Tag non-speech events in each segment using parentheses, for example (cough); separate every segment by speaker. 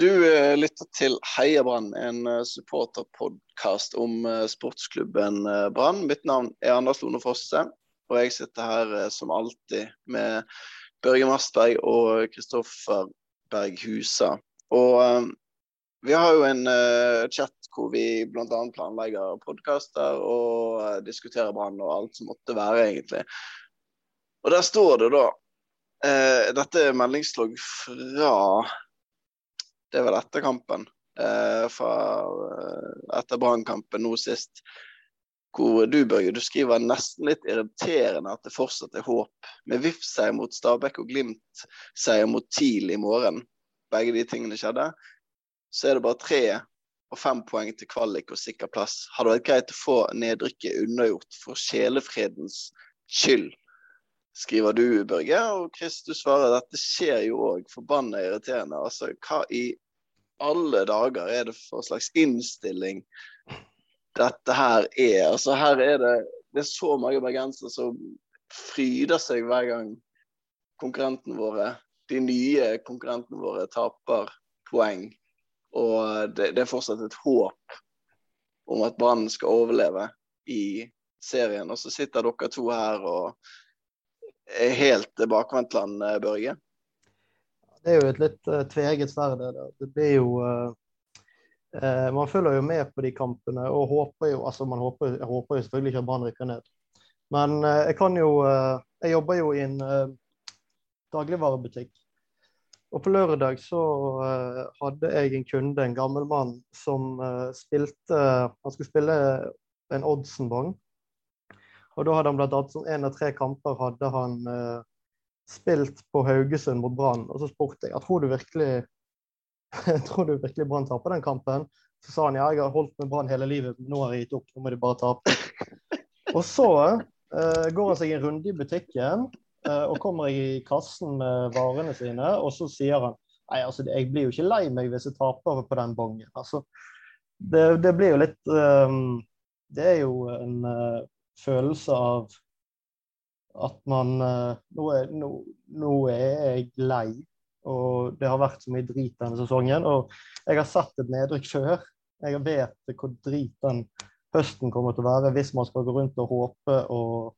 Speaker 1: Du uh, lytter til Heia Brann, en uh, supporterpodkast om uh, sportsklubben Brann. Mitt navn er Anders Lone Fosse, og jeg sitter her som alltid med Børge Mastberg og Kristoffer Berghusa. Og vi har jo en chat hvor vi bl.a. planlegger podkaster og diskuterer Brann og alt som måtte være, egentlig. Og der står det da eh, Dette er meldingslogg fra Det er vel etter kampen. Eh, fra etter Brann-kampen nå sist. Hvor du, Børge, du skriver nesten litt irriterende at det fortsatt er håp. Med VIF-seier mot Stabæk og Glimt-seier mot TIL i morgen, begge de tingene skjedde, så er det bare tre og fem poeng til kvalik og sikker plass. Hadde vært greit å få nedrykket unnagjort for sjelefredens skyld skriver du, Børge. Og Chris, du svarer at dette skjer jo òg. Forbanna irriterende. Altså, hva i alle dager er det for slags innstilling dette her er? Altså, her er det Det er så mange bergensere som fryder seg hver gang konkurrentene våre, de nye konkurrentene våre, taper poeng. Og det, det er fortsatt et håp om at Brann skal overleve i serien. Og så sitter dere to her og helt bakvendtland, eh, Børge?
Speaker 2: Det er jo et litt uh, tveegget sverd. Det, blir jo uh, uh, Man følger jo med på de kampene og håper jo altså man håper, håper jo selvfølgelig ikke at Brann rykker ned. Men jeg kan jo Jeg jobber jo i en dagligvarebutikk. Og på lørdag så hadde jeg en kunde, en gammel mann, som spilte Han skulle spille en Oddsen-bong. Og da hadde han blant annet som en av tre kamper hadde han uh, spilt på Haugesund mot Brann. Og så spurte jeg tror du virkelig (laughs) tror du virkelig Brann taper den kampen. Så sa han ja, jeg har holdt med Brann hele livet, men nå har jeg gitt opp. Nå må de bare tape. (laughs) Og så uh, går han seg en runde i butikken uh, og kommer i kassen med varene sine, og så sier han Nei, altså, jeg blir jo ikke lei meg hvis jeg taper på den bongen. Altså, det, det blir jo litt um, Det er jo en uh, følelse av at man eh, nå er, nå, nå er, jeg lei, og det har vært så mye drit denne sesongen. Og jeg har sett et nedrykk før. Jeg vet hvor drit den høsten kommer til å være hvis man skal gå rundt og håpe og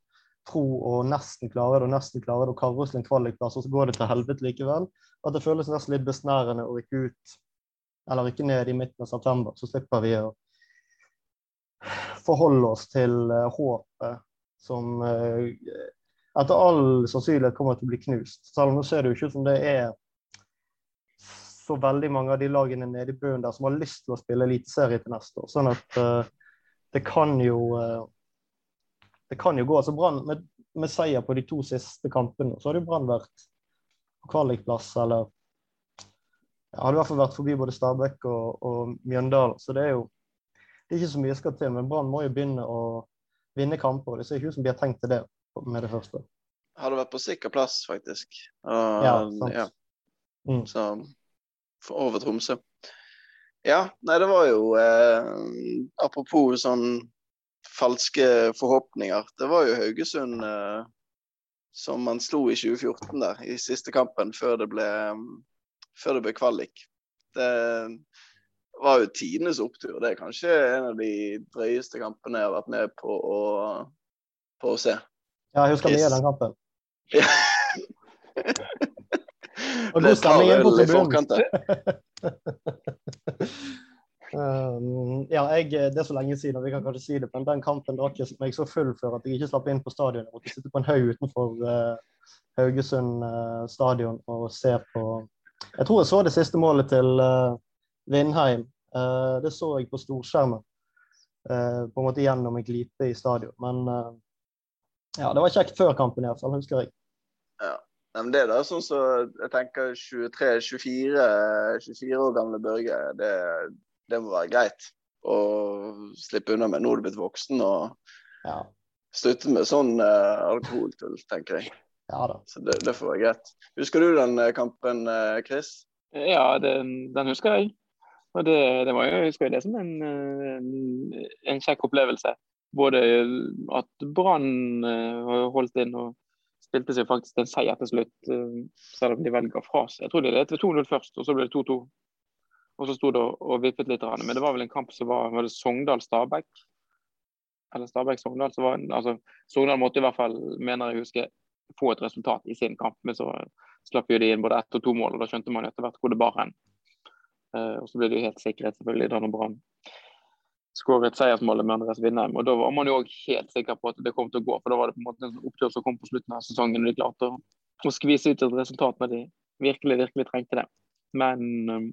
Speaker 2: tro og nesten klare det og nesten klare det og karre oss til en kvalikplass, og så går det til helvete likevel. At det føles nesten litt besnærende å rykke ut eller rykke ned i midten av september. Så slipper vi å forholde oss til uh, håpet som uh, etter all sannsynlighet kommer til å bli knust. Selv om nå ser det jo ikke ut som det er så veldig mange av de lagene nede i bunnen der som har lyst til å spille eliteserie til neste år. Sånn at uh, det kan jo det kan jo gå. altså Brann med, med, seier på de to siste kampene, så hadde jo Brann vært på kvalikplass eller ja, hadde i hvert fall vært forbi både Stabæk og, og Mjøndalen. Så det er jo det er ikke så mye skal til, men Brann må jo begynne å vinne kamper. Det ser ikke ut som de har tenkt til det med det første.
Speaker 1: Har det vært på sikker plass, faktisk. Og, ja, sant. Ja. Mm. Så over Tromsø. Ja, nei, det var jo eh, Apropos sånn falske forhåpninger. Det var jo Haugesund eh, som man slo i 2014 der, i siste kampen før det ble, før det ble kvalik. Det, var jo tidenes opptur. Det er kanskje en av de drøyeste kampene jeg har vært med på å, på å se.
Speaker 2: Ja, jeg husker mye av den kampen. Ja. Og god stemning inn på tribunen. (laughs) um, ja, jeg, det er så lenge siden, og vi kan kanskje si det, men den kampen drakk jeg meg så full før at jeg ikke slapp inn på stadion. Jeg måtte sitte på en haug utenfor uh, Haugesund uh, stadion og se på Jeg tror jeg så det siste målet til uh, Vindheim. Uh, det så jeg på storskjermen. Uh, på en måte gjennom en glipe i stadion. Men uh, ja, det var kjekt før kampen iallfall, husker jeg.
Speaker 1: Ja. Men det er da sånn så jeg tenker 23-24 24 år gamle Børge, det, det, må være greit å slippe unna med. Nå er du blitt voksen og ja. slutte med sånn uh, alkoholtull, tenker jeg.
Speaker 2: Ja da.
Speaker 1: Så det, det, får være greit. Husker du den kampen, Chris?
Speaker 3: Ja, den, den husker jeg. Og det, det var jo, jeg husker det som en, en, en kjekk opplevelse. Både at Brann uh, holdt inn og spilte seg faktisk en seier til slutt, uh, selv om de velger fra seg. Jeg tror de ledet 2-0 først, og så ble det 2-2. Og så sto det og vippet litt. Men det var vel en kamp som var, var Sogndal-Stabæk? Eller Stabæk-Sogndal. Altså, Sogndal måtte i hvert fall, mener jeg husker, få et resultat i sin kamp. Men så slapp jo de inn både ett og to mål, og da skjønte man etter hvert hvor det bar hen. Uh, og så ble det jo helt sikkerhet selvfølgelig da når Brann skåret seiersmålet med Andreas Vindheim. Og da var man jo òg helt sikker på at det kom til å gå, for da var det på en måte en opptur som kom på slutten av sesongen. og De klarte å, skvise ut et resultat når de virkelig, virkelig trengte det. Men um,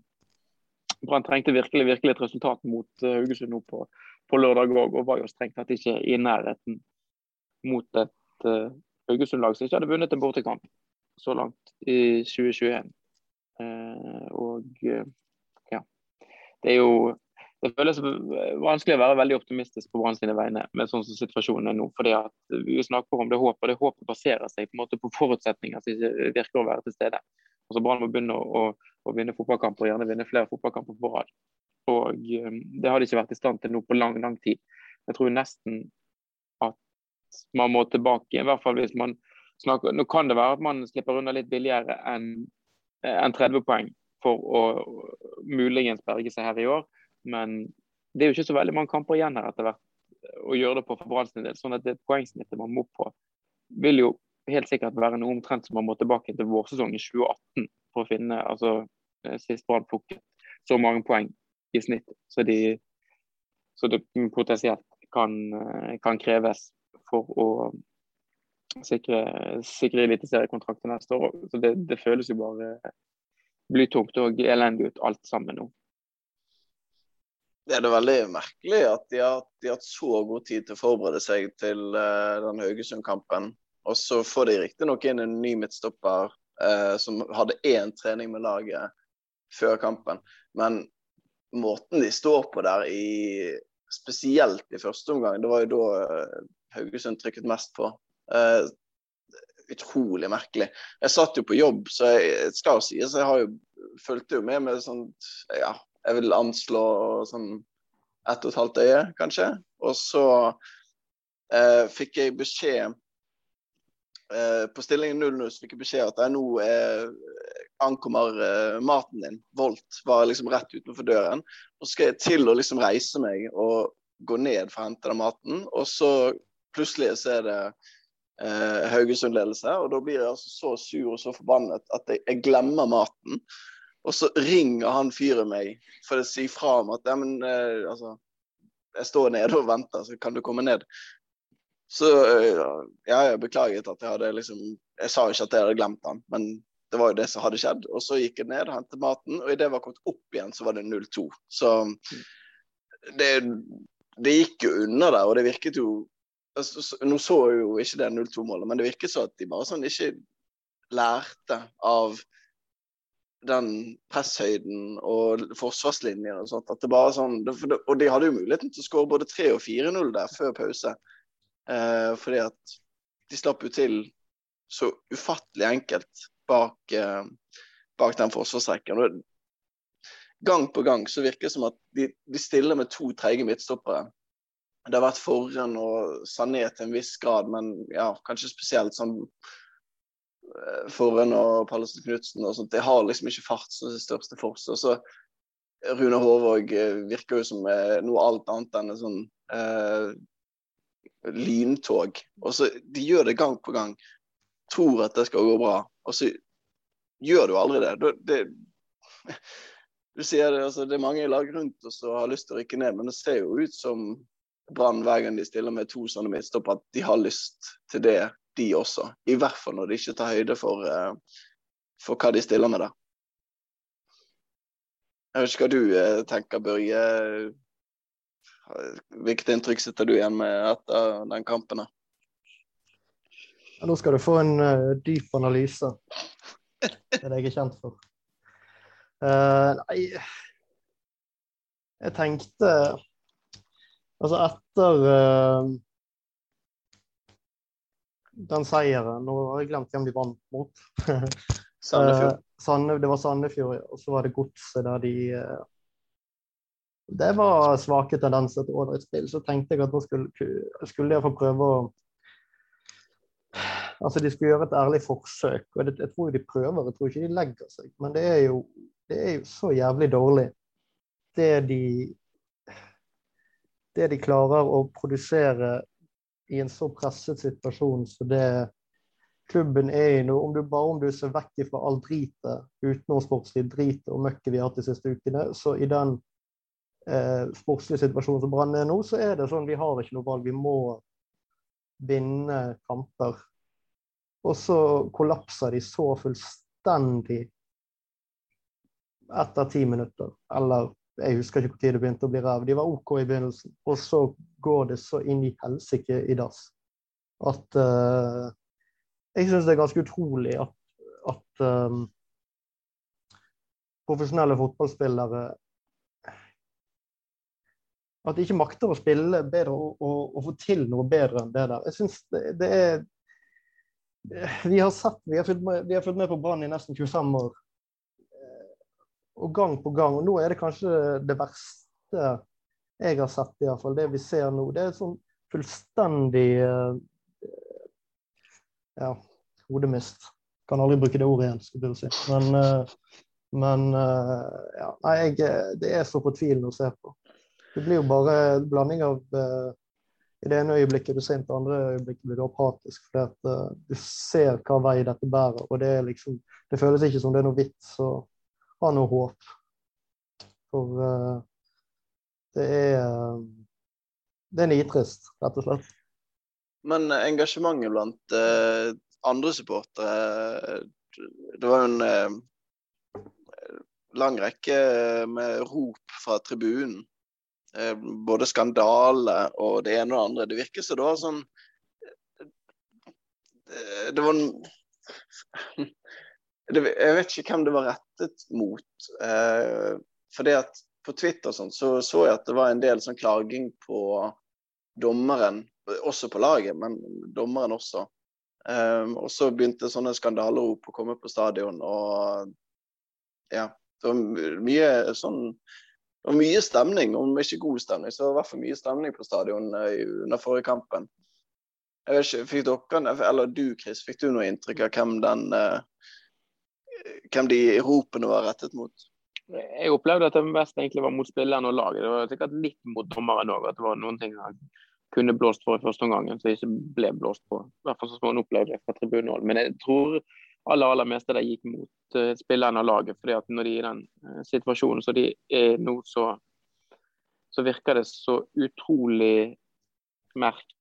Speaker 3: Brann trengte virkelig virkelig et resultat mot uh, Haugesund nå på, på lørdag òg, og var jo strengt tatt ikke i nærheten mot et uh, Haugesund-lag som ikke hadde vunnet en bortekamp så langt i 2021. Uh, og uh, ja, det er jo det føles vanskelig å være veldig optimistisk på Brann sine vegne med sånn som situasjonen er nå. fordi at Vi snakker om det håpet, og det håpet baserer seg på en måte på forutsetninger som ikke virker å være til stede. Altså Brann må begynne å, å, å, vinne fotballkamper, og gjerne vinne flere fotballkamper på rad. Og um, Det har de ikke vært i stand til nå på lang lang tid. Jeg tror nesten at man må tilbake, i hvert fall hvis man snakker Nå kan det være at man slipper unna litt billigere enn en 30 poeng for å muligens berge seg her i år, men det er jo ikke så veldig mange kamper igjen her etter hvert å gjøre det på for Branns del. Sånn at det poengsnittet man må på, vil jo helt sikkert være noe omtrent som man må tilbake til vårsesongen 2018 for å finne altså eh, sist Brann plukket så mange poeng i snitt. Så, de, så det potensielt kan, eh, kan, kreves for å sikre, sikre eliteseriekontrakt neste år. Så det, det, føles jo bare blytungt og elendig ut alt sammen nå.
Speaker 1: Det er det veldig merkelig at de har, de har hatt så god tid til å forberede seg til uh, den Haugesund-kampen. Og så får de riktignok inn en ny midtstopper uh, som hadde én trening med laget før kampen. Men måten de står på der, i, spesielt i første omgang, det var jo da eh, Haugesund trykket mest på. Eh, utrolig merkelig. Jeg satt jo på jobb, så jeg skal jo sies jeg har jo fulgte jo med med sånn ja, jeg vil anslå sånn ett og et halvt øye, kanskje. Og så eh, fikk jeg beskjed Eh, på stillingen 0-0 fikk jeg beskjed at jeg nå eh, ankommer eh, maten din. Volt var liksom rett utenfor døren. Og så skal jeg til å liksom reise meg og gå ned for å hente den maten. Og så plutselig så er det eh, Haugesund-ledelse, og da blir jeg altså så sur og så forbannet at jeg, jeg glemmer maten. Og så ringer han fyren meg for å si fra om at ja, men, eh, altså, jeg står nede og venter, så kan du komme ned. Så ja, jeg beklaget at jeg hadde liksom Jeg sa ikke at jeg hadde glemt han, men det var jo det som hadde skjedd. Og så gikk jeg ned og hentet maten, og idet jeg var kommet opp igjen, så var det 0-2. Så det, det, gikk jo unna der, og det virket jo Nå så jeg jo ikke det 0-2-målet, men det virket så at de bare sånn ikke lærte av den presshøyden og forsvarslinjen og sånt. At det bare sånn, og de hadde jo muligheten til å skåre både 3 og 4-0 der før pause. Eh, fordi at de slapp jo til så ufattelig enkelt bak, eh, bak den forsvarsrekken. Gang på gang så virker det som at de, de stiller med to treige midtstoppere. Det har vært Forren og Sané til en viss grad, men ja, kanskje spesielt sånn eh, Forren og Pallesen Knutsen og sånt. De har liksom ikke fart som sin største forse. Så Rune Håvåg eh, virker jo som noe alt annet enn en sånn eh, lyntog. Og så De gjør det gang på gang. Tror at det skal gå bra, og så gjør du aldri det. det, det (laughs) du sier det, altså, det er mange lag rundt oss som har lyst til å rykke ned, men det ser jo ut som Brann hver gang de stiller med to sånne midtstoppere, at de har lyst til det, de også. I hvert fall når de ikke tar høyde for, uh, for hva de stiller med der. Jeg vet ikke hva du uh, tenker, Børge. Hvilket inntrykk sitter du igjen med etter den kampen?
Speaker 2: Ja, nå skal du få en uh, dyp analyse. Det er det jeg er kjent for. Uh, nei Jeg tenkte Altså, etter uh, den seieren Nå har jeg glemt hvem de vant mot. (laughs)
Speaker 1: Sandefjord.
Speaker 2: Sande, det var Sandefjord, ja. Og så var det Godset der de det var svake tendenser til ålreit Så tenkte jeg at nå skulle, skulle jeg få prøve å Altså, de skulle gjøre et ærlig forsøk, og det, jeg tror de prøver. Jeg tror ikke de legger seg. Men det er jo, det er jo så jævlig dårlig det de det de klarer å produsere i en så presset situasjon som det klubben er i nå, om du bare om du ser vekk fra all dritet, utenomsportslig drit og møkket vi har hatt de siste ukene, så i den eh, sportslige situasjonen som Brann er nå, så er det sånn vi har ikke noe valg. Vi må vinne kamper. Og så kollapser de så fullstendig etter ti minutter. Eller jeg husker ikke når det begynte å bli ræv. De var OK i begynnelsen. Og så går det så inn i helsike i dass at uh, Jeg syns det er ganske utrolig at, at um, profesjonelle fotballspillere At de ikke makter å spille bedre og, og, og få til noe bedre enn det der. Jeg syns det, det, er Vi har sett, vi har fulgt med, med på Brann i nesten 25 år og gang på gang. Og nå er det kanskje det verste jeg har sett, i hvert fall, det vi ser nå. Det er sånn fullstendig uh, ja, hodemist. Kan aldri bruke det ordet igjen, skulle jeg si. Men, uh, men uh, ja, nei, jeg, det er så fortvilende å se på. Det blir jo bare en blanding av i det ene øyeblikket du du sint, i det andre øyeblikket blir du apatisk. fordi at uh, Du ser hva vei dette bærer, og det, er liksom, det føles ikke som det er noe vits å ha noe håp. For uh, det er uh, Det er nitrist, rett og slett.
Speaker 1: Men engasjementet blant uh, andre supportere Det var jo en lang rekke med rop fra tribunen. Både skandale og det ene og det andre. Det virker som det var sånn Det var en jeg vet ikke hvem det var rettet mot. Eh, fordi at på Twitter sånt, så, så jeg at det var en del sånn klaging på dommeren, også på laget, men dommeren også. Um, og så begynte sånne skandalerop å komme på stadion, og ja. Det var mye sånn det var mye stemning, om ikke god stemning, så det i hvert fall mye stemning på stadion uh, under forrige kampen. Jeg vet ikke, fikk dere, eller du Chris, fikk du noe inntrykk av hvem den uh, hvem de ropene var rettet mot?
Speaker 3: Jeg opplevde at det mest egentlig var mot spilleren og laget. Det var sikkert litt mot dommeren òg. At det var noen ting han kunne blåst for i første omgang, som ikke ble blåst på. I hvert fall som han opplevde fra tribunehold. Men jeg tror aller aller meste det gikk mot uh, spilleren og laget. fordi at når de er i den uh, situasjonen som de er nå, så, så virker det så utrolig merkelig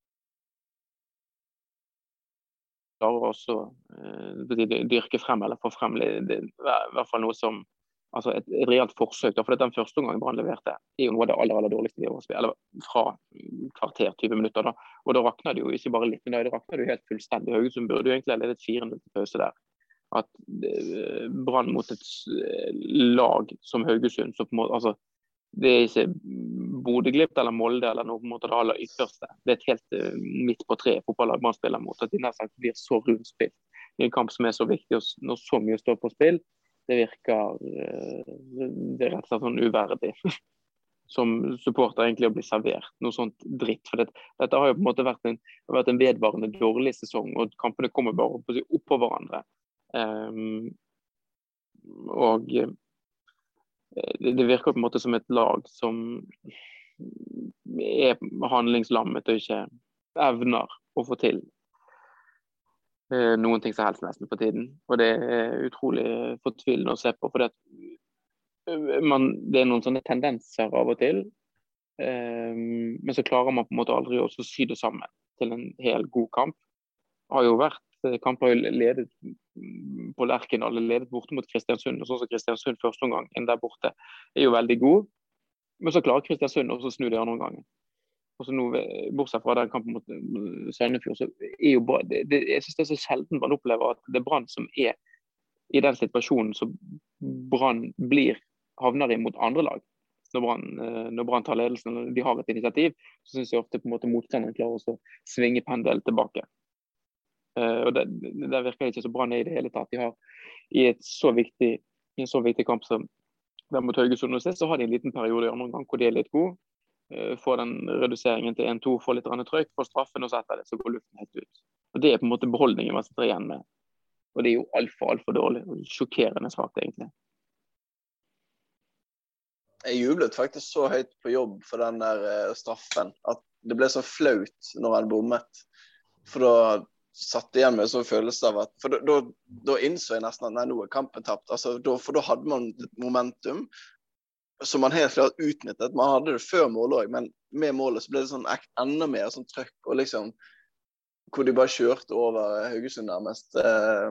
Speaker 3: klarer også uh, dyrke frem eller få frem det, det, i hvert fall noe som altså et, et realt forsøk. Da, for Den første omgangen Brann leverte, er jo noe av det aller, aller dårligste de har spilt. Eller fra kvarter, 20 minutter. da, og Da rakna det jo ikke bare litt, men da rakna det jo helt fullstendig. Haugesund burde jo egentlig ha ledet 4-0 til pause der. At uh, Brann mot et lag som Haugesund som på en måte, altså det er ikke Bodø-Glimt eller Molde eller noe på en måte det aller ytterste. Det er et helt uh, midt på treet fotballag man spiller mot. At de nesten blir så rundspilt i en kamp som er så viktig, og når så mye står på spill, det virker uh, Det er rett og slett sånn uverdig. (laughs) som supporter egentlig å bli servert noe sånt dritt. For det, dette har jo på en måte vært en, vært en vedvarende dårlig sesong, og kampene kommer bare opp på hverandre. Um, og det, virker på en måte som et lag som er handlingslammet og ikke evner å få til eh, noen ting som helst nesten for tiden. Og det er utrolig fortvilende å se på. for det, eh, man, det er noen sånne tendenser av og til, eh, men så klarer man på en måte aldri å sy det sammen til en hel god kamp. Det har jo vært kamper ledet på Lerkendal, ledet borte mot Kristiansund. og sånn som Kristiansund første omgang der borte er jo veldig god. Men så klarer Kristiansund å snu det andre omgangen. Og så nå, Bortsett fra den kampen mot Sandefjord, så er jo det, jeg synes det er så sjelden man opplever at det er Brann som er i den situasjonen som Brann blir havner i mot andre lag. Når Brann, eh, Brann tar ledelsen, når de har et initiativ, så syns jeg ofte på en måte motstanderen klarer å svinge pendelen tilbake. Uh, og det, det, virker ikke så bra ned i det hele tatt. De har i, så viktig, en så viktig kamp som der mot Haugesund og så har de en liten periode i andre omgang hvor de er litt gode. Uh, får den reduseringen til 1-2, får litt trøkk, får straffen, og så etter det så går luften helt ut. Og Det er på en måte beholdningen man sitter igjen med. Og det er jo altfor, altfor dårlig. og Sjokkerende svakt, egentlig.
Speaker 1: jeg jublet faktisk så høyt på jobb for den der uh, straffen at det ble så flaut når han bommet. For da satt igjen med en sånn følelse av at For da, innså jeg nesten at nei, nå er kampen tapt. Altså, da, for da hadde man et momentum som man helt klart utnyttet. Man hadde det før målet òg, men med målet så ble det sånn enda mer sånn trøkk. og liksom Hvor de bare kjørte over Haugesund nærmest. Eh,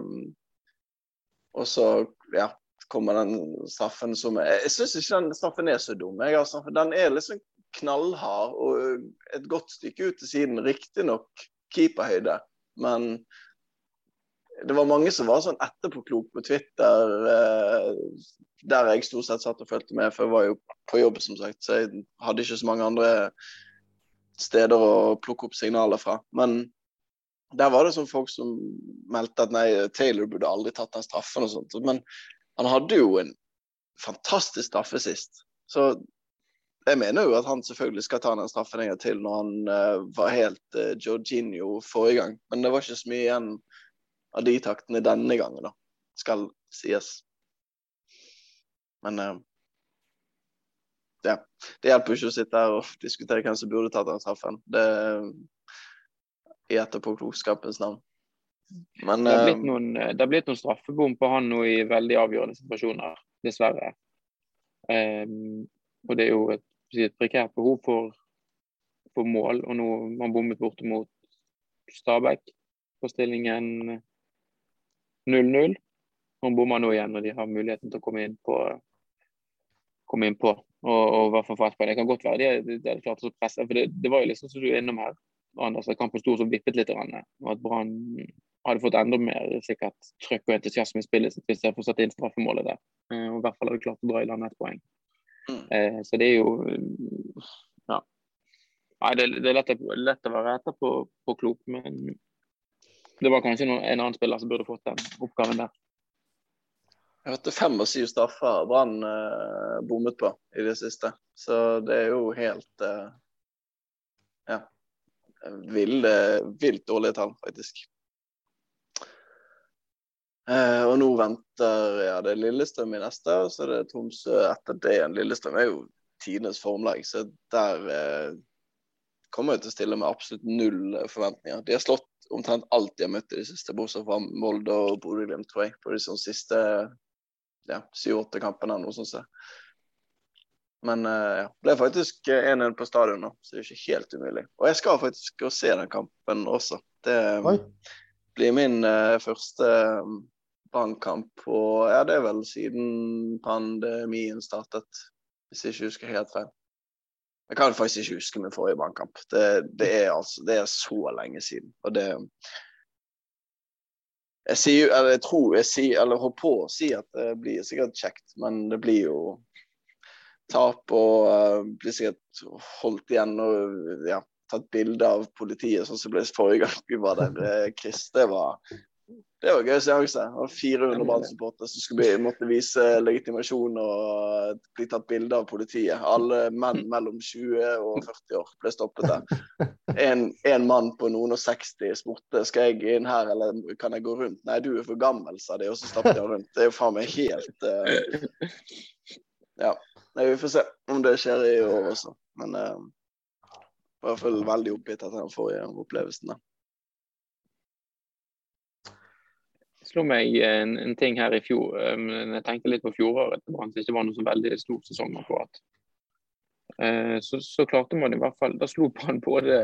Speaker 1: og så ja, kommer den straffen som er Jeg syns ikke den straffen er så dum. Jeg, altså, den er liksom knallhard og et godt stykke ut til siden. Riktignok keeperhøyde, men det var mange som var sånn etterpåklok på Twitter, eh, der jeg stort sett satt og fulgte med, for jeg var jo på jobb, som sagt. Så jeg hadde ikke så mange andre steder å plukke opp signaler fra. Men der var det sånn folk som meldte at nei, Taylor burde aldri tatt den straffen og sånt. Men han hadde jo en fantastisk straffe sist. Så jeg mener jo at han selvfølgelig skal ta den straffen en gang til når han uh, var helt uh, Jorginho forrige gang. Men det var ikke så mye igjen av de taktene denne gangen, da, skal sies. Men uh, ja, det hjelper ikke å sitte her og diskutere hvem som burde tatt den straffen. Det i etterpåklokskapens navn.
Speaker 3: Men, det, har blitt noen, det har blitt noen straffebom på han nå i veldig avgjørende situasjoner, dessverre. Um, og det er jo et, et prekært behov for, for, mål. Og nå man bommet bortimot Stabæk på stillingen 0-0. Man bommer nå igjen når de har muligheten til å komme inn på, komme inn på. Og, og poeng. Det kan godt være de, de, de klart å presse. For det, det, var jo liksom som du er innom her, Anders, at kampen sto som vippet litt. Og at Brann hadde fått enda mer sikkert trøkk og entusiasme i spillet hvis de hadde fått satt inn straffemålet der. Eh, og i hvert fall hadde klart å dra i land ett poeng. Eh, så det er jo Ja. Nei, det, det er lett, lett, å være etterpå på klok, men det var kanskje noen, en annen spiller som burde fått den oppgaven der.
Speaker 1: Jeg hørte fem og syv straffer Brann eh, bommet på i det siste. Så det er jo helt eh, ja, vilt, vilt dårlige tall, faktisk. Eh, og nå venter ja, det Lillestrøm i neste, og så er det Tromsø etter det igjen. Lillestrøm er jo tidenes formlag, så der eh, kommer jeg til å stille med absolutt null forventninger. De har slått omtrent alt de har møtt i det siste, bortsett fra Molde og Bodø-Glimt, tror jeg. På de sånn siste ja, syv-åtte kampene eller noe sånt. Men uh, ja, ble faktisk 1-1 på stadion nå, så det er ikke helt umulig. Og jeg skal faktisk gå og se den kampen også. Det Oi. blir min uh, første um, brannkamp. Og ja, det er vel siden pandemien startet, hvis jeg ikke husker helt feil. Jeg kan faktisk ikke huske min forrige bankkamp. Det, det, er altså, det er så lenge siden. Og det Jeg sier, jo, eller jeg tror jeg sier, eller holder på å si at det blir sikkert kjekt, men det blir jo tap og uh, blir sikkert holdt igjen og ja, tatt bilde av politiet, sånn som ble forrige gang vi var der. Chris, det var det var gøy seanse. Det var 400 brannsupportere som skulle måtte vise legitimasjon og bli tatt bilde av politiet. Alle menn (laughs) mellom 20 og 40 år ble stoppet der. En, en mann på noen og 60 spurte skal jeg inn her eller kan jeg gå rundt. Nei, du er for gammel, sa de, og så stappet han rundt. Det er jo faen meg helt uh... Ja. Nei, vi får se om det skjer i år også. Men uh, i hvert fall veldig oppgitt etter den forrige opplevelsen. da.
Speaker 3: Slo meg en, en, ting her i fjor. Um, jeg tenkte litt på fjoråret. Det ikke var noe så veldig stor sesong akkurat. Uh, så, så, klarte man i hvert fall Da slo man både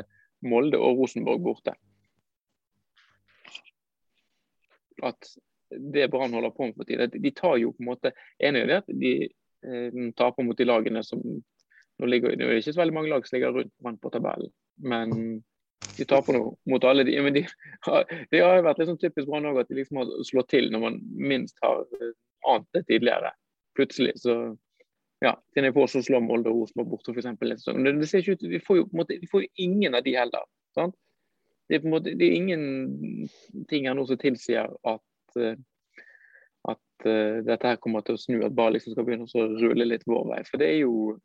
Speaker 3: Molde og Rosenborg borte. At det Brann holder på med for tiden, de tar jo på en måte En er at de uh, taper mot de lagene som nå ligger, Det er ikke så veldig mange lag som ligger rundt Brann på tabellen, men de taper nå mot alle de. Men de, det har jo vært liksom typisk Brann at de liksom har slått til når man minst har eh, ant det tidligere. Plutselig så ja, jeg på så slå Molde og Rosenborg borte, f.eks. Det, det ser ikke ut, vi får jo, på en måte, vi får jo ingen av de heller. Sant? Det, er på en måte, det er ingenting her nå som tilsier at, eh, at uh, dette her kommer til å snu, at bare liksom skal begynne å rulle litt vår vei. For det er jo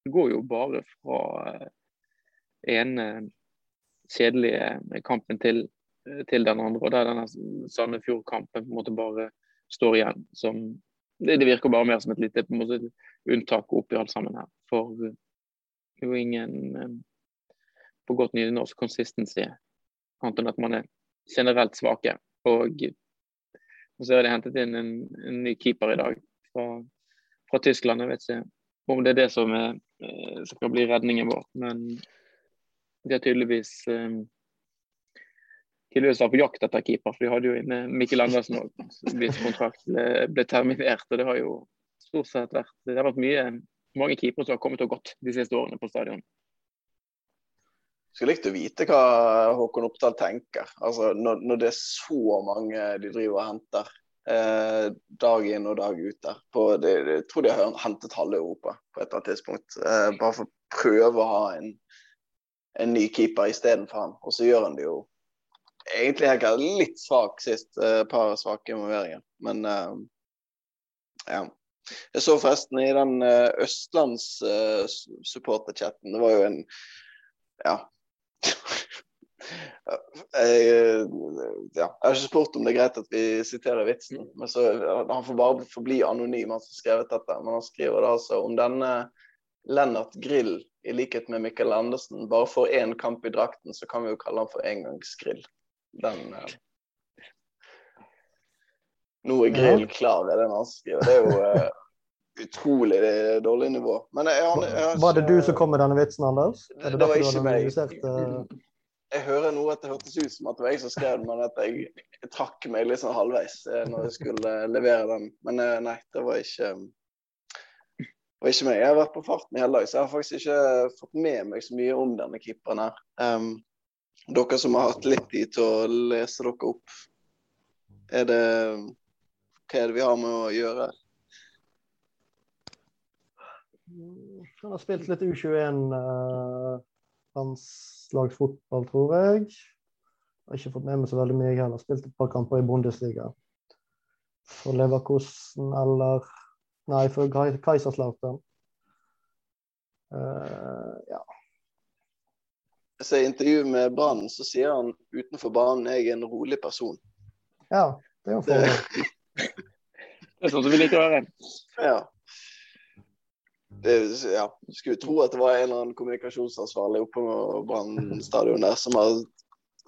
Speaker 3: Det går jo bare fra ene kjedelige kampen til, til den andre. Og der denne Sandefjord-kampen på en måte bare står igjen som det, det, virker bare mer som et lite måte, unntak oppi alt sammen her. For er jo ingen på godt nynorsk consistency, annet enn at man er generelt svake. Og, og så har de hentet inn en, en ny keeper i dag fra, fra, Tyskland. Jeg vet ikke om det er det som, er, som kan bli redningen vår, men de har tydeligvis tydeligvis var på jakt etter keeper. for De hadde jo inne Mikkel Andersen òg, hvis kontrakt ble, ble, terminert. og Det har jo stort sett vært det har vært mye, mange keepere som har kommet og gått de siste årene på stadion.
Speaker 1: Skulle likt å vite hva Håkon Oppdal tenker. Altså, når, når, det er så mange de driver og henter eh, dag inn og dag ut der. På, det, jeg tror de har hentet halve Europa på et eller annet tidspunkt. Eh, bare for å prøve å ha en, en ny keeper istedenfor han. Og så gjør han det jo egentlig helt litt svak sist. Et par svake involveringer. Men uh, ja. Jeg så forresten i den uh, østlandssupporterchatten, uh, det var jo en Ja. (laughs) jeg, ja. jeg har ikke spurt om det er greit at vi siterer vitsen, men så, han får bare forbli anonym, han som har skrevet dette. Men han skriver det altså om denne Lennart Grill, i likhet med Mikkel Andersen, bare får én kamp i drakten, så kan vi jo kalle han for engangsgrill den eh... Nå er Grill klar, er den han skriver. Det er jo eh, utrolig dårlig nivå. Men jeg, jeg, jeg,
Speaker 2: Var det du som kom med denne vitsen, Anders?
Speaker 1: Det, det, var ikke meg. Uh... Jeg hører nå at det hørtes ut som at det var jeg som skrev den, men at jeg, jeg trakk meg litt sånn halvveis når jeg skulle levere den. Men nei, det var ikke var ikke meg. Jeg har vært på farten i hele dag, så jeg har faktisk ikke fått med meg så mye om denne keeperen her. Um, dere som har hatt litt tid til å lese dere opp, er det Hva er det vi har med å gjøre?
Speaker 2: Han har spilt litt U21 eh, tror jeg. Jeg har ikke fått med meg så veldig mye, jeg heller. Spilt et par kamper i Bundesliga. For Leverkosten eller Nei, for Kaiserslautern. Uh, ja
Speaker 1: ser intervju med Brann, så sier han utenfor banen jeg er en rolig person.
Speaker 2: Ja, det er jo for... (laughs)
Speaker 3: det er sånn som vi liker å høre.
Speaker 1: Ja. Det, ja. Skulle tro at det var en eller annen kommunikasjonsansvarlig oppe på Brann stadion der som har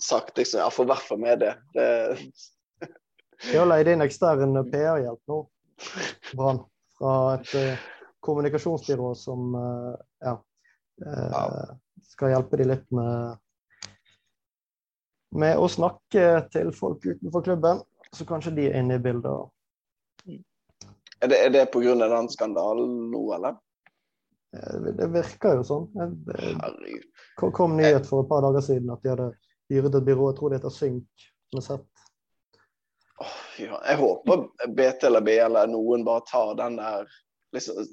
Speaker 1: sagt liksom, ja, for hvert fall med det. det...
Speaker 2: De har leid inn ekstern PR-hjelp nå, Brann, fra et uh, kommunikasjonsbyrå som uh, ja, uh, skal hjelpe dem litt med, med å snakke til folk utenfor klubben. Så kanskje de er inne i bildet.
Speaker 1: Er det, er det pga. den skandalen nå, eller?
Speaker 2: Det virker jo sånn. Det kom nyhet for et par dager siden at de hadde hyret et byrå, jeg tror det heter Synk, med sett.
Speaker 1: Jeg håper BT eller B eller noen bare tar den der liksom,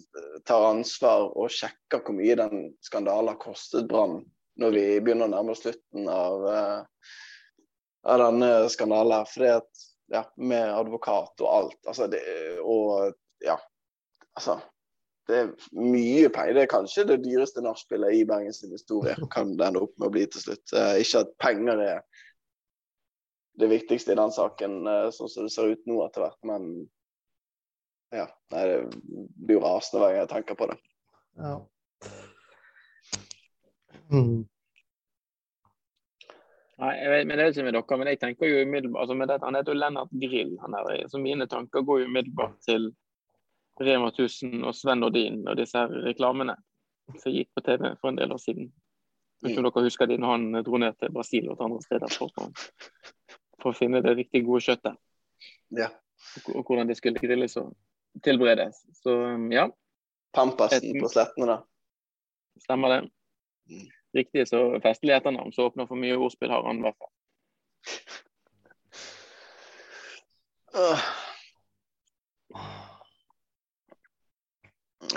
Speaker 1: tar ansvar og sjekker hvor mye den skandalen har kostet Brann, når vi begynner å nærme oss slutten av, uh, av denne skandalen. Fordi at, ja, med advokat og alt. Altså, det, og ja, altså det er mye penger. Det er kanskje det dyreste nachspielet i Bergens historie. Kan det ende opp med å bli til slutt. Uh, ikke at penger er det viktigste i den saken, uh, sånn som det ser ut nå etter hvert, men ja. Nei, det blir jo rasende hver gang jeg tenker på det.
Speaker 2: Ja. Mm.
Speaker 3: Nei, jeg vet, men det er ikke med dere, men jeg tenker jo umiddelbart altså med det, Han heter jo Lennart Grill. han er, så Mine tanker går jo umiddelbart til Rema 1000 og Sven Nordin og disse her reklamene som gikk på TV for en del år siden. Hvis om dere husker de når han dro ned til Brasil og til andre steder for, å finne det riktig gode kjøttet.
Speaker 1: Ja.
Speaker 3: Og, og hvordan det skulle grilles. Og tilberedes. Så um, ja.
Speaker 1: Pampasen på slettene, da.
Speaker 3: Stemmer det. Mm. Riktig så festlig etternavn, så åpner for mye ordspill har han i hvert fall.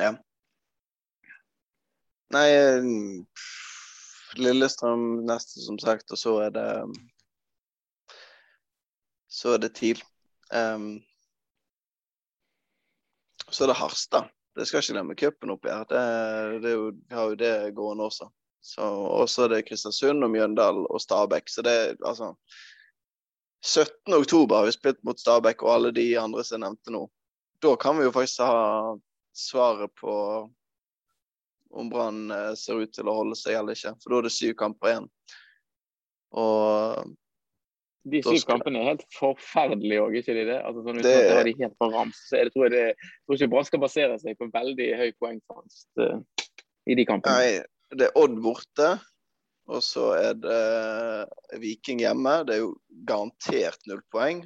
Speaker 1: Ja. Nei Lillestrøm neste, som sagt, og så er det Så er det TIL. Um, så er det Harstad. Det skal ikke glemme cupen oppi her. Det, det jo, har jo det gående også. Og så er det Kristiansund og Mjøndalen og Stabæk. Så det er altså 17. oktober har vi spilt mot Stabæk og alle de andre som jeg nevnte nå. da kan vi jo faktisk ha svaret på om Brann eh, ser ut til å holde seg eller ikke. For da er det syv kamper igjen. Og
Speaker 3: De
Speaker 1: Da
Speaker 3: syv
Speaker 1: skal-
Speaker 3: kampene er helt forferdelige òg, ikke de det? Altså, sånn, hvis
Speaker 1: Det-
Speaker 3: man har de helt på rams, så er det, tror jeg det, tror ikke Brann skal basere seg på veldig høy poengfangst uh, i de kampene.
Speaker 1: Nei, det er Odd borte. Og så er det Viking hjemme. Det er jo garantert null poeng.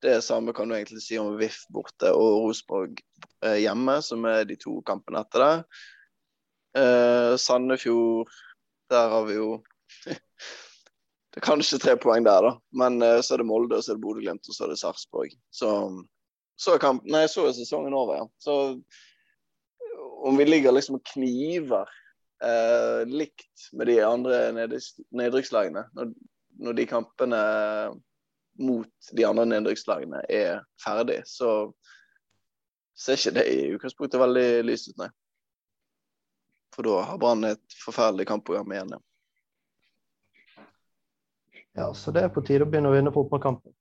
Speaker 1: Det samme kan du egentlig si om VIF borte og Rosenborg eh, hjemme, som er de to kampene etter det. Uh, Sandefjord, der har vi jo (laughs) Kanskje tre poeng der, da. Men eh, så er det Molde, og så er det Bodø-Glimt, og så er det Sarpsborg. Så, så, kamp, nei, så er sesongen over, ja. Så om vi ligger liksom og kniver eh, likt med de andre nedrykks- nedrykkslagene, når, når de kampene mot de andre nedrykkslagene er ferdig, så ser ikke det i utgangspunktet veldig lyst ut, nei. For da har Brann et forferdelig kampprogram igjen. Ja.
Speaker 2: Ja, så det er på tide å begynne å vinne fotballkampen.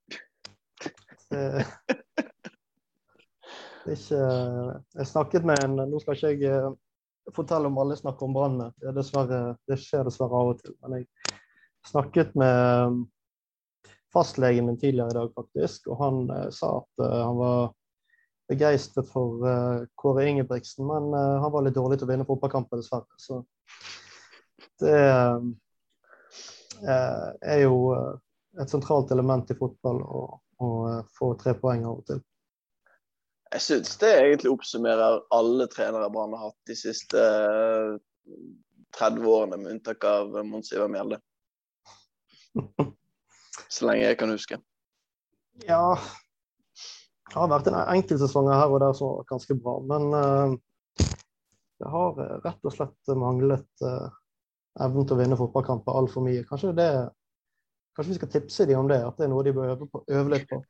Speaker 2: Ikke Jeg snakket med en Nå skal ikke jeg eh, fortelle om alle snakker om Brann. Det, det skjer dessverre av og til. Men jeg snakket med eh, fastlegen min tidligere i dag, faktisk, og han eh, sa at eh, han var begeistret for eh, Kåre Ingebrigtsen, men eh, han var litt dårlig til å vinne fotballkampen, dessverre. Så det eh, er jo eh, et sentralt element i fotball å, eh, få tre poeng av og til.
Speaker 1: Jeg syns det egentlig oppsummerer alle trenere Brann har hatt de siste eh, 30 årene, med unntak av Mons Ivar Mjelde. Så lenge jeg kan huske.
Speaker 2: Ja Det har vært en enkeltsesong her og der som har vært ganske bra, men eh, det har eh, rett og slett manglet eh, evnen til å vinne fotballkamper altfor mye. Kanskje, det, kanskje vi skal tipse dem om det, at det er noe de bør øve, på, øve litt på.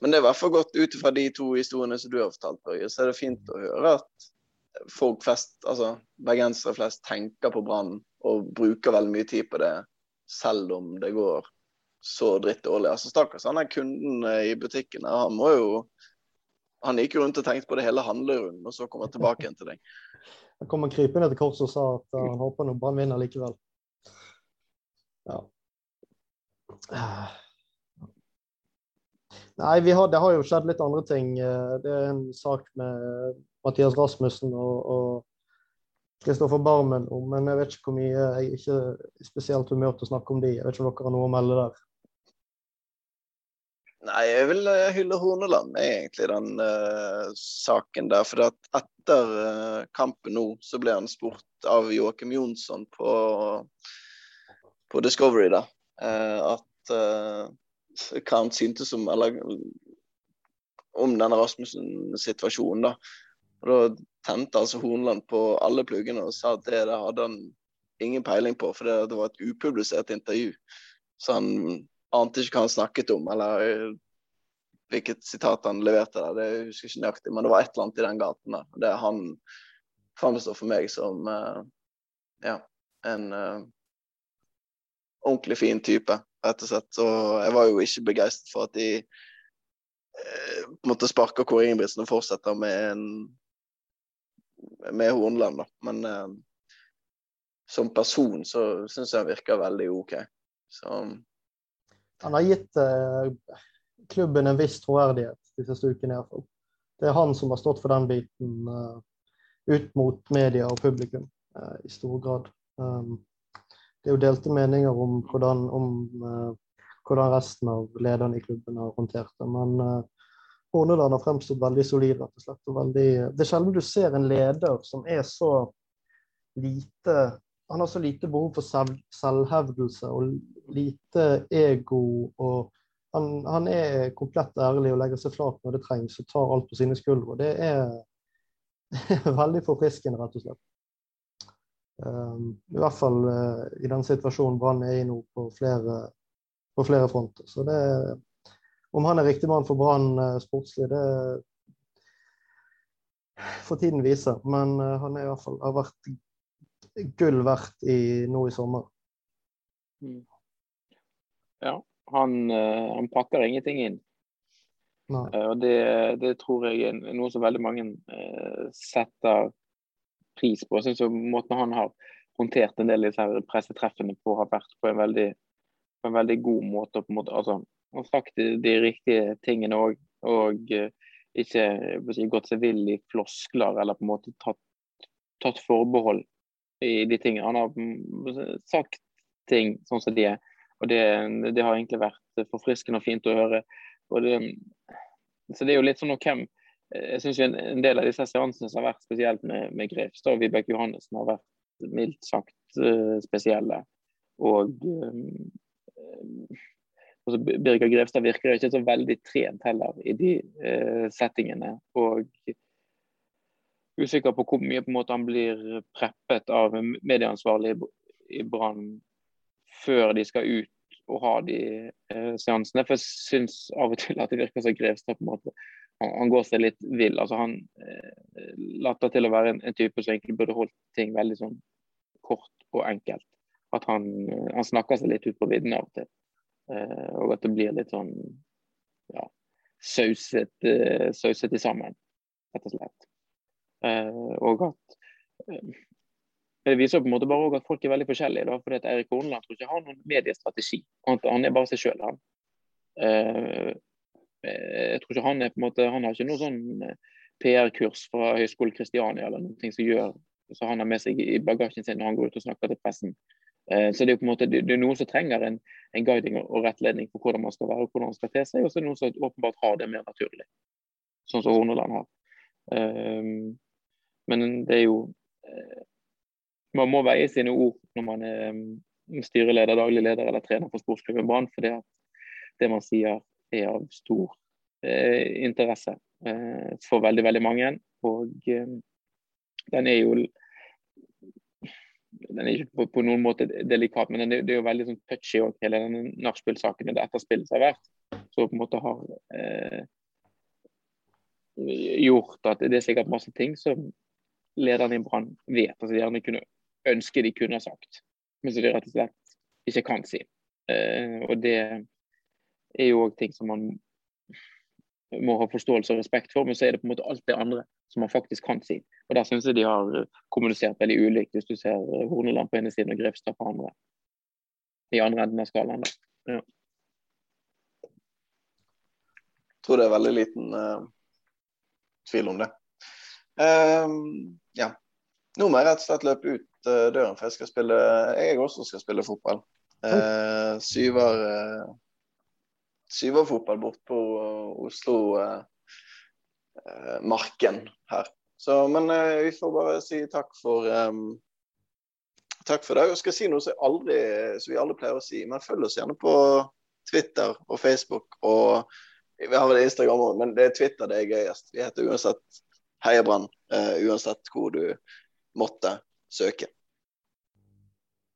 Speaker 1: Men det er i hvert fall godt ut fra de to historiene som du har fortalt, Børge, så er det fint å høre at folk flest, altså bergensere flest, tenker på Brann og bruker veldig mye tid på det, selv om det går så dritt dårlig. Altså, Stakkars han er kunden eh, i butikken. Han må jo Han gikk jo rundt og tenkte på det hele handlerunden, og så kommer tilbake igjen til deg.
Speaker 2: Han kom krypende til korset og sa at eh, han håper nå Brann vinner likevel. Ja. Nei, har, det har jo skjedd litt andre ting. Eh, Det er en sak med Mathias Rasmussen og, og Kristoffer Barmen om, men jeg vet ikke hvor mye Jeg er ikke spesielt humør til å snakke om de. Jeg vet ikke om dere har noe å melde der.
Speaker 1: Nei, jeg vil eh, hylle Horneland egentlig den uh, saken der. For etter uh, kampen nå, så ble han spurt av Joakim Jonsson på, på Discovery da, uh, at hva han syntes om eller om denne Rasmussen-situasjonen. da. Og Da tente altså Horneland på alle pluggene og sa at det, det hadde han ingen peiling på, for det, det var et upublisert intervju. Så han ante ikke hva han snakket om, eller eh, hvilket sitat han leverte der. Det husker jeg ikke nøyaktig, men det var et eller annet i den gaten der. Det han framstår for meg som uh, ja, en uh, ordentlig fin type, rett og slett. Og jeg var jo ikke begeistret for at de uh, måtte sparke Kåre Ingebrigtsen og fortsette med en med Hornland, da. Men uh, som person så syns jeg han virker veldig OK. Så
Speaker 2: Han har gitt eh, klubben en viss troverdighet de siste ukene. iallfall. Det er han som har stått for den biten eh, ut mot media og publikum eh, i stor grad. Um, det er jo delte meninger om hvordan, om, eh, hvordan resten av lederne i klubben har håndtert det. Men uh, Horneland har fremstått veldig solid, rett og slett. Og veldig, det er sjelden du ser en leder som er så lite Han har så lite behov for selv, selvhevdelse og lite ego. og han, han er komplett ærlig og legger seg flat når det trengs, og tar alt på sine skuldre. Det er, det (laughs) er veldig forfriskende, rett og slett. Um, I hvert fall uh, i den situasjonen Brann er i nå på flere, på flere fronter. Så det, om han er riktig mann for Brann uh, sportslig, det får tiden vise. Men uh, han er i hvert fall, har vært gull verdt i, nå i sommer.
Speaker 3: Mm. Ja, han, eh, han pakker ingenting inn. Nei. og det, det, tror jeg er noe som veldig mange uh, setter pris på. Jeg synes Måten han har håndtert en del av disse pressetreffene på, har vært på en veldig, på en veldig god måte. På måte altså, han har sagt de, de riktige tingene òg, og uh, ikke gått seg vill i floskler eller på en måte tatt, tatt forbehold i de tingene. Han har mm, sagt ting sånn som de er. Og det, det, har egentlig vært forfriskende og fint å høre. Det, så det er jo litt sånn hvem Jeg syns en, en, del av disse seansene som har vært spesielt med, med Grefstad og Vibeke Johannessen, har vært mildt sagt uh, spesielle. Og um, altså Birger Grevstad virker ikke så veldig trent heller i de uh, settingene. Og usikker på hvor mye på en måte han blir preppet av medieansvarlig i Brann før de skal ut og ha de eh, seansene. For jeg syns av og til at det virker som Grevstad på en måte han, han, går seg litt vill. altså Han eh, later til å være en, en, type som egentlig burde holdt ting veldig sånn kort og enkelt. At han, eh, han snakker seg litt ut på vidden av og til. Eh, og at det blir litt sånn ja, sauset, eh, sauset sammen, rett og slett. Eh, og at eh, det viser på en måte bare at folk er veldig forskjellige. Da, fordi at Eirik Horneland tror ikke har noen mediestrategi. Han er bare seg sjøl, han. Uh, jeg tror ikke han er på en måte, han har ikke noe sånn eh, PR-kurs fra Høgskolen Kristiania eller noe som gjør så han har med seg i bagasjen sin når han går ut og snakker til pressen. Så Det er på en måte, det er noen som trenger en, en, guiding og rettledning for hvordan man skal være og hvordan man skal te seg, og så er det noen som åpenbart har det mer naturlig, sånn som Horneland har. Uh, men det er jo man må veie sine ord når man er mm, styreleder, daglig leder eller trener for sportsklubben Brann. For det man sier er av stor eh, interesse eh, for veldig, veldig mange. Og eh, den er jo den er ikke på, på noen måte delikat, men det, det er jo veldig sånn touchy også, hele den nachspiel-saken og det etterspillet som har vært. Så på en måte har eh, gjort at det er sikkert masse ting som lederen i Brann vet. altså de gjerne kunne ønske de kunne ha sagt, men som de rett og slett ikke kan si. Uh, og det er jo òg ting som man må ha forståelse og respekt for, men så er det på en måte alt det andre som man faktisk kan si. Og Der syns jeg de har kommunisert veldig ulikt, hvis du ser Horneland på ene siden og Grefstad på andre. I andre enden av skalaen. Ja.
Speaker 1: Jeg tror det er veldig liten uh, tvil om det. Uh, ja. Nå må jeg rett og slett løpe ut Eh, døren, for jeg skal spille Jeg også skal spille fotball. Eh, syver eh, syverfotball bort på Oslo eh, eh, Marken her. Så, men eh, vi får bare si takk for um, Takk for det. Jeg skal si noe som, aldri, som vi aldri pleier å si, men følg oss gjerne på Twitter og Facebook. og Vi har vel Instagram òg, men det er Twitter det er gøyest. Vi heter uansett Heia Brann, uh, uansett hvor du måtte søke.